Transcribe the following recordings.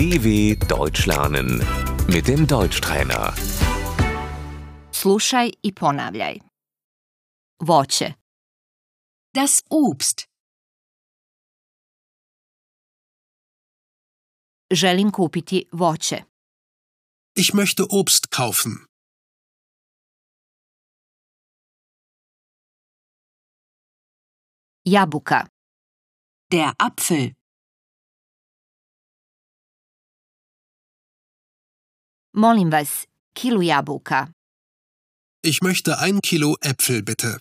DW Deutsch lernen mit dem Deutschtrainer. Slušaj i ponavljaj. Voće, Das Obst. želim kupiti voće. Ich möchte Obst kaufen. Jabuka, Der Apfel. Molim vas, kilu jabuka. Ich möchte ein Kilo Äpfel bitte.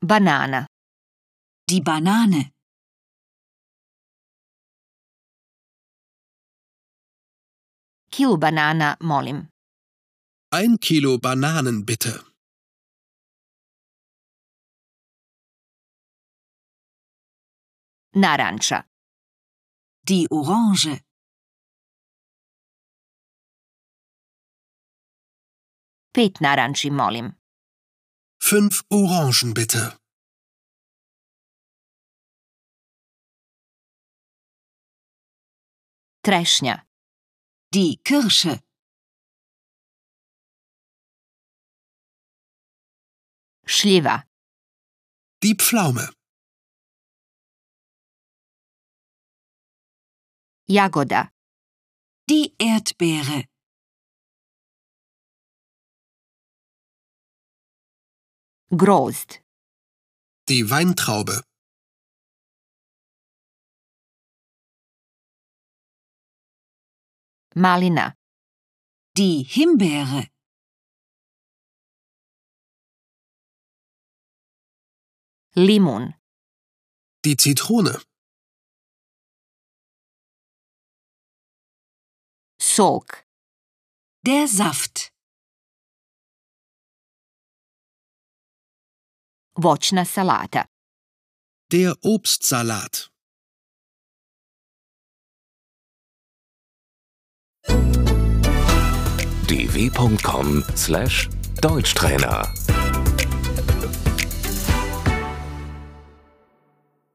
Banana, Die Banane. kilu banana, molim. Ein Kilo Bananen bitte. Naranča, Die Orange. pet naranči, molim. Fünf Orangen bitte. Trešnja, Die Kirsche. šljiva, Die Pflaume. Jagoda, Die Erdbeere. grozd, Die Weintraube. malina, Die Himbeere. limun, Die Zitrone. Sok, Der Saft. voćna salata. Der Obstsalat. dw.com/deutschtrainer